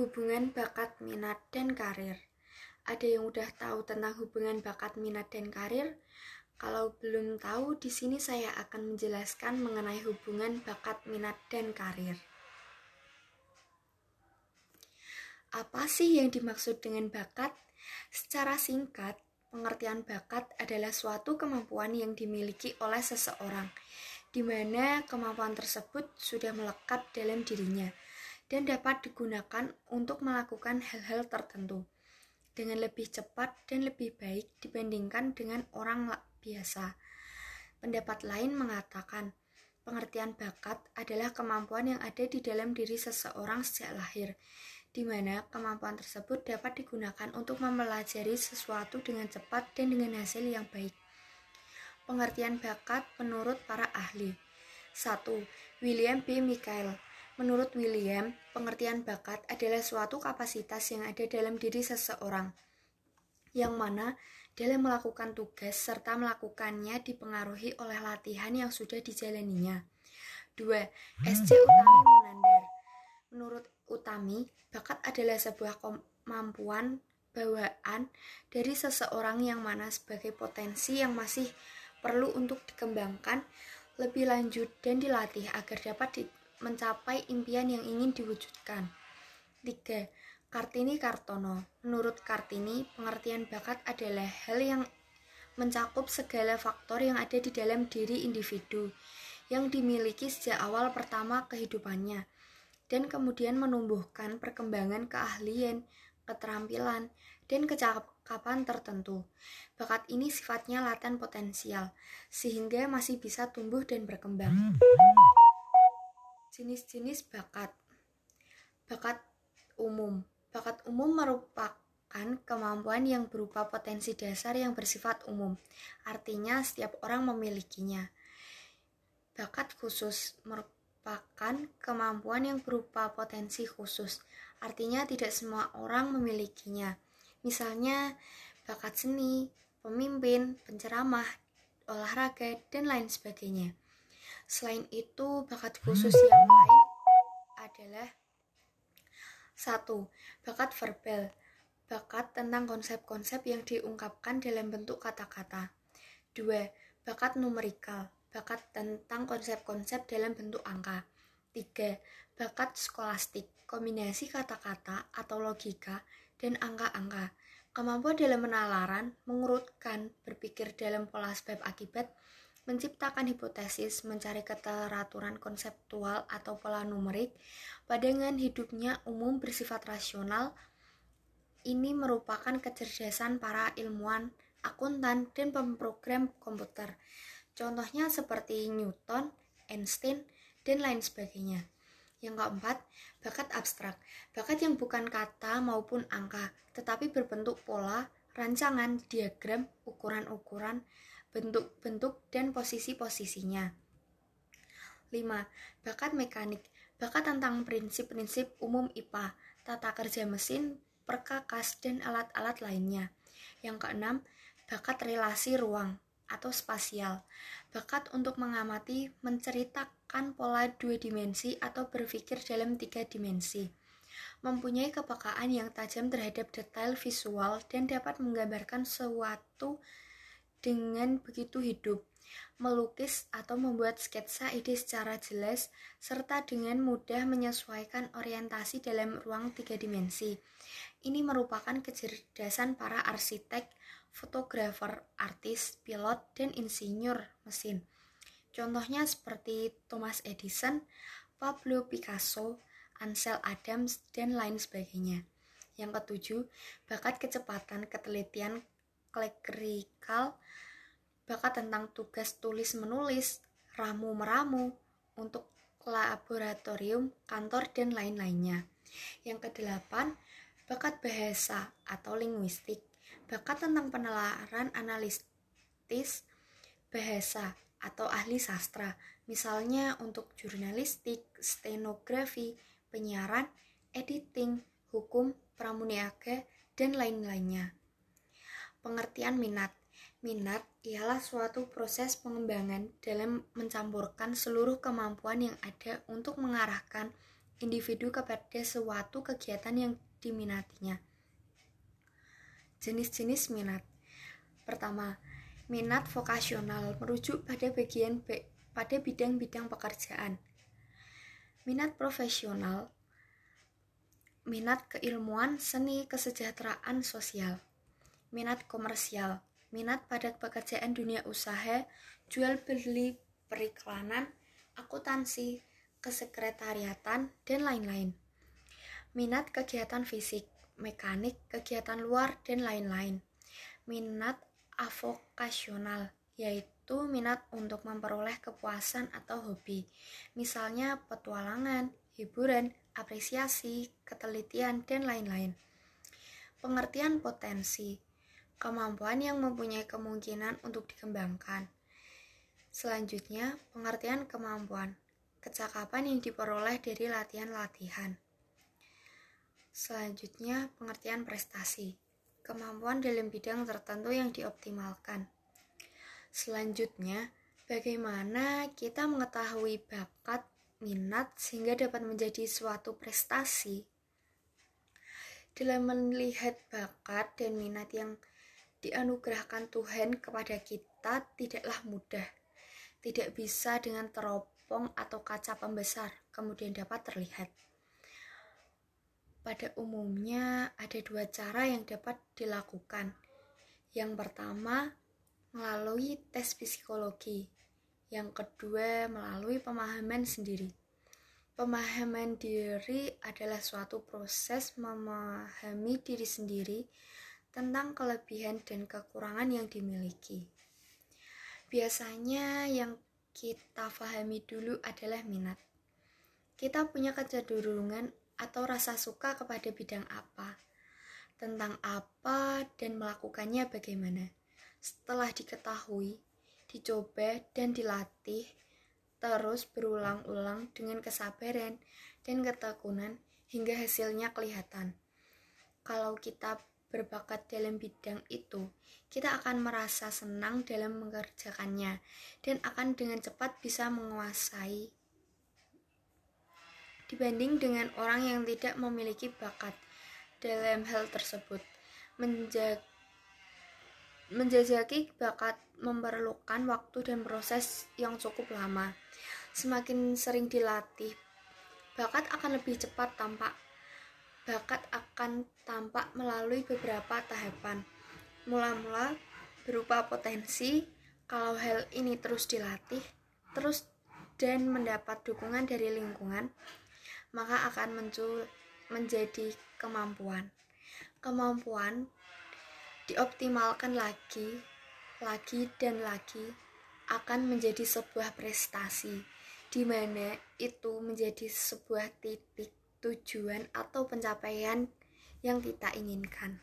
Hubungan bakat, minat, dan karir. Ada yang udah tahu tentang hubungan bakat, minat, dan karir? Kalau belum tahu, di sini saya akan menjelaskan mengenai hubungan bakat, minat, dan karir. Apa sih yang dimaksud dengan bakat? Secara singkat, pengertian bakat adalah suatu kemampuan yang dimiliki oleh seseorang, di mana kemampuan tersebut sudah melekat dalam dirinya dan dapat digunakan untuk melakukan hal-hal tertentu dengan lebih cepat dan lebih baik dibandingkan dengan orang biasa. Pendapat lain mengatakan, pengertian bakat adalah kemampuan yang ada di dalam diri seseorang sejak lahir, di mana kemampuan tersebut dapat digunakan untuk mempelajari sesuatu dengan cepat dan dengan hasil yang baik. Pengertian bakat menurut para ahli. 1. William B. Michael Menurut William, pengertian bakat adalah suatu kapasitas yang ada dalam diri seseorang, yang mana dalam melakukan tugas serta melakukannya dipengaruhi oleh latihan yang sudah dijalaninya. 2. SC Utami Munandar Menurut Utami, bakat adalah sebuah kemampuan bawaan dari seseorang yang mana sebagai potensi yang masih perlu untuk dikembangkan lebih lanjut dan dilatih agar dapat di mencapai impian yang ingin diwujudkan. 3. Kartini Kartono Menurut Kartini, pengertian bakat adalah hal yang mencakup segala faktor yang ada di dalam diri individu yang dimiliki sejak awal pertama kehidupannya dan kemudian menumbuhkan perkembangan keahlian, keterampilan, dan kecakapan tertentu. Bakat ini sifatnya laten potensial, sehingga masih bisa tumbuh dan berkembang. Jenis-jenis bakat. Bakat umum. Bakat umum merupakan kemampuan yang berupa potensi dasar yang bersifat umum. Artinya setiap orang memilikinya. Bakat khusus merupakan kemampuan yang berupa potensi khusus. Artinya tidak semua orang memilikinya. Misalnya bakat seni, pemimpin, penceramah, olahraga, dan lain sebagainya. Selain itu, bakat khusus yang lain adalah satu, bakat verbal, bakat tentang konsep-konsep yang diungkapkan dalam bentuk kata-kata. Dua, bakat numerikal, bakat tentang konsep-konsep dalam bentuk angka. Tiga, bakat skolastik, kombinasi kata-kata atau logika dan angka-angka. Kemampuan dalam penalaran, mengurutkan, berpikir dalam pola sebab akibat, menciptakan hipotesis, mencari keteraturan konseptual atau pola numerik, padangan hidupnya umum bersifat rasional. Ini merupakan kecerdasan para ilmuwan, akuntan, dan pemrogram komputer. Contohnya seperti Newton, Einstein, dan lain sebagainya. Yang keempat, bakat abstrak. Bakat yang bukan kata maupun angka, tetapi berbentuk pola, rancangan, diagram, ukuran-ukuran, bentuk-bentuk dan posisi-posisinya. 5. Bakat mekanik. Bakat tentang prinsip-prinsip umum IPA, tata kerja mesin, perkakas, dan alat-alat lainnya. Yang keenam, bakat relasi ruang atau spasial. Bakat untuk mengamati, menceritakan pola dua dimensi atau berpikir dalam tiga dimensi. Mempunyai kepekaan yang tajam terhadap detail visual dan dapat menggambarkan suatu dengan begitu hidup, melukis atau membuat sketsa ide secara jelas, serta dengan mudah menyesuaikan orientasi dalam ruang tiga dimensi. Ini merupakan kecerdasan para arsitek, fotografer, artis, pilot, dan insinyur mesin. Contohnya seperti Thomas Edison, Pablo Picasso, Ansel Adams, dan lain sebagainya. Yang ketujuh, bakat kecepatan, ketelitian, klerikal, bakat tentang tugas tulis menulis, ramu meramu, untuk laboratorium, kantor, dan lain-lainnya. Yang kedelapan, bakat bahasa atau linguistik, bakat tentang penelaran analitis bahasa atau ahli sastra, misalnya untuk jurnalistik, stenografi, penyiaran, editing, hukum, pramuniaga, dan lain-lainnya. Pengertian minat Minat ialah suatu proses pengembangan dalam mencampurkan seluruh kemampuan yang ada untuk mengarahkan individu kepada suatu kegiatan yang diminatinya. Jenis-jenis minat. Pertama, minat vokasional merujuk pada bagian pada bidang-bidang pekerjaan. Minat profesional minat keilmuan, seni, kesejahteraan sosial. Minat komersial, minat pada pekerjaan dunia usaha, jual beli, periklanan, akuntansi, kesekretariatan, dan lain-lain. Minat kegiatan fisik, mekanik, kegiatan luar, dan lain-lain. Minat avokasional, yaitu minat untuk memperoleh kepuasan atau hobi, misalnya petualangan, hiburan, apresiasi, ketelitian, dan lain-lain. Pengertian potensi, kemampuan yang mempunyai kemungkinan untuk dikembangkan. Selanjutnya, pengertian kemampuan, kecakapan yang diperoleh dari latihan-latihan. Selanjutnya, pengertian prestasi, kemampuan dalam bidang tertentu yang dioptimalkan. Selanjutnya, bagaimana kita mengetahui bakat, minat, sehingga dapat menjadi suatu prestasi. Dalam melihat bakat dan minat yang dianugerahkan Tuhan kepada kita tidaklah mudah tidak bisa dengan teropong atau kaca pembesar kemudian dapat terlihat. Pada umumnya ada dua cara yang dapat dilakukan. Yang pertama, melalui tes psikologi. Yang kedua, melalui pemahaman sendiri. Pemahaman diri adalah suatu proses memahami diri sendiri tentang kelebihan dan kekurangan yang dimiliki. Biasanya yang kita pahami dulu adalah minat. Kita punya kecenderungan atau rasa suka kepada bidang apa, tentang apa, dan melakukannya bagaimana. Setelah diketahui, dicoba, dan dilatih, terus berulang-ulang dengan kesabaran dan ketekunan hingga hasilnya kelihatan. Kalau kita berbakat dalam bidang itu, kita akan merasa senang dalam mengerjakannya dan akan dengan cepat bisa menguasai dibanding dengan orang yang tidak memiliki bakat dalam hal tersebut. Menjaga menjajaki bakat memerlukan waktu dan proses yang cukup lama. Semakin sering dilatih, bakat akan lebih cepat tampak bakat akan tampak melalui beberapa tahapan. Mula-mula berupa potensi, kalau hal ini terus dilatih, terus dan mendapat dukungan dari lingkungan, maka akan muncul menjadi kemampuan. Kemampuan dioptimalkan lagi, lagi dan lagi akan menjadi sebuah prestasi di mana itu menjadi sebuah titik tujuan atau pencapaian yang kita inginkan.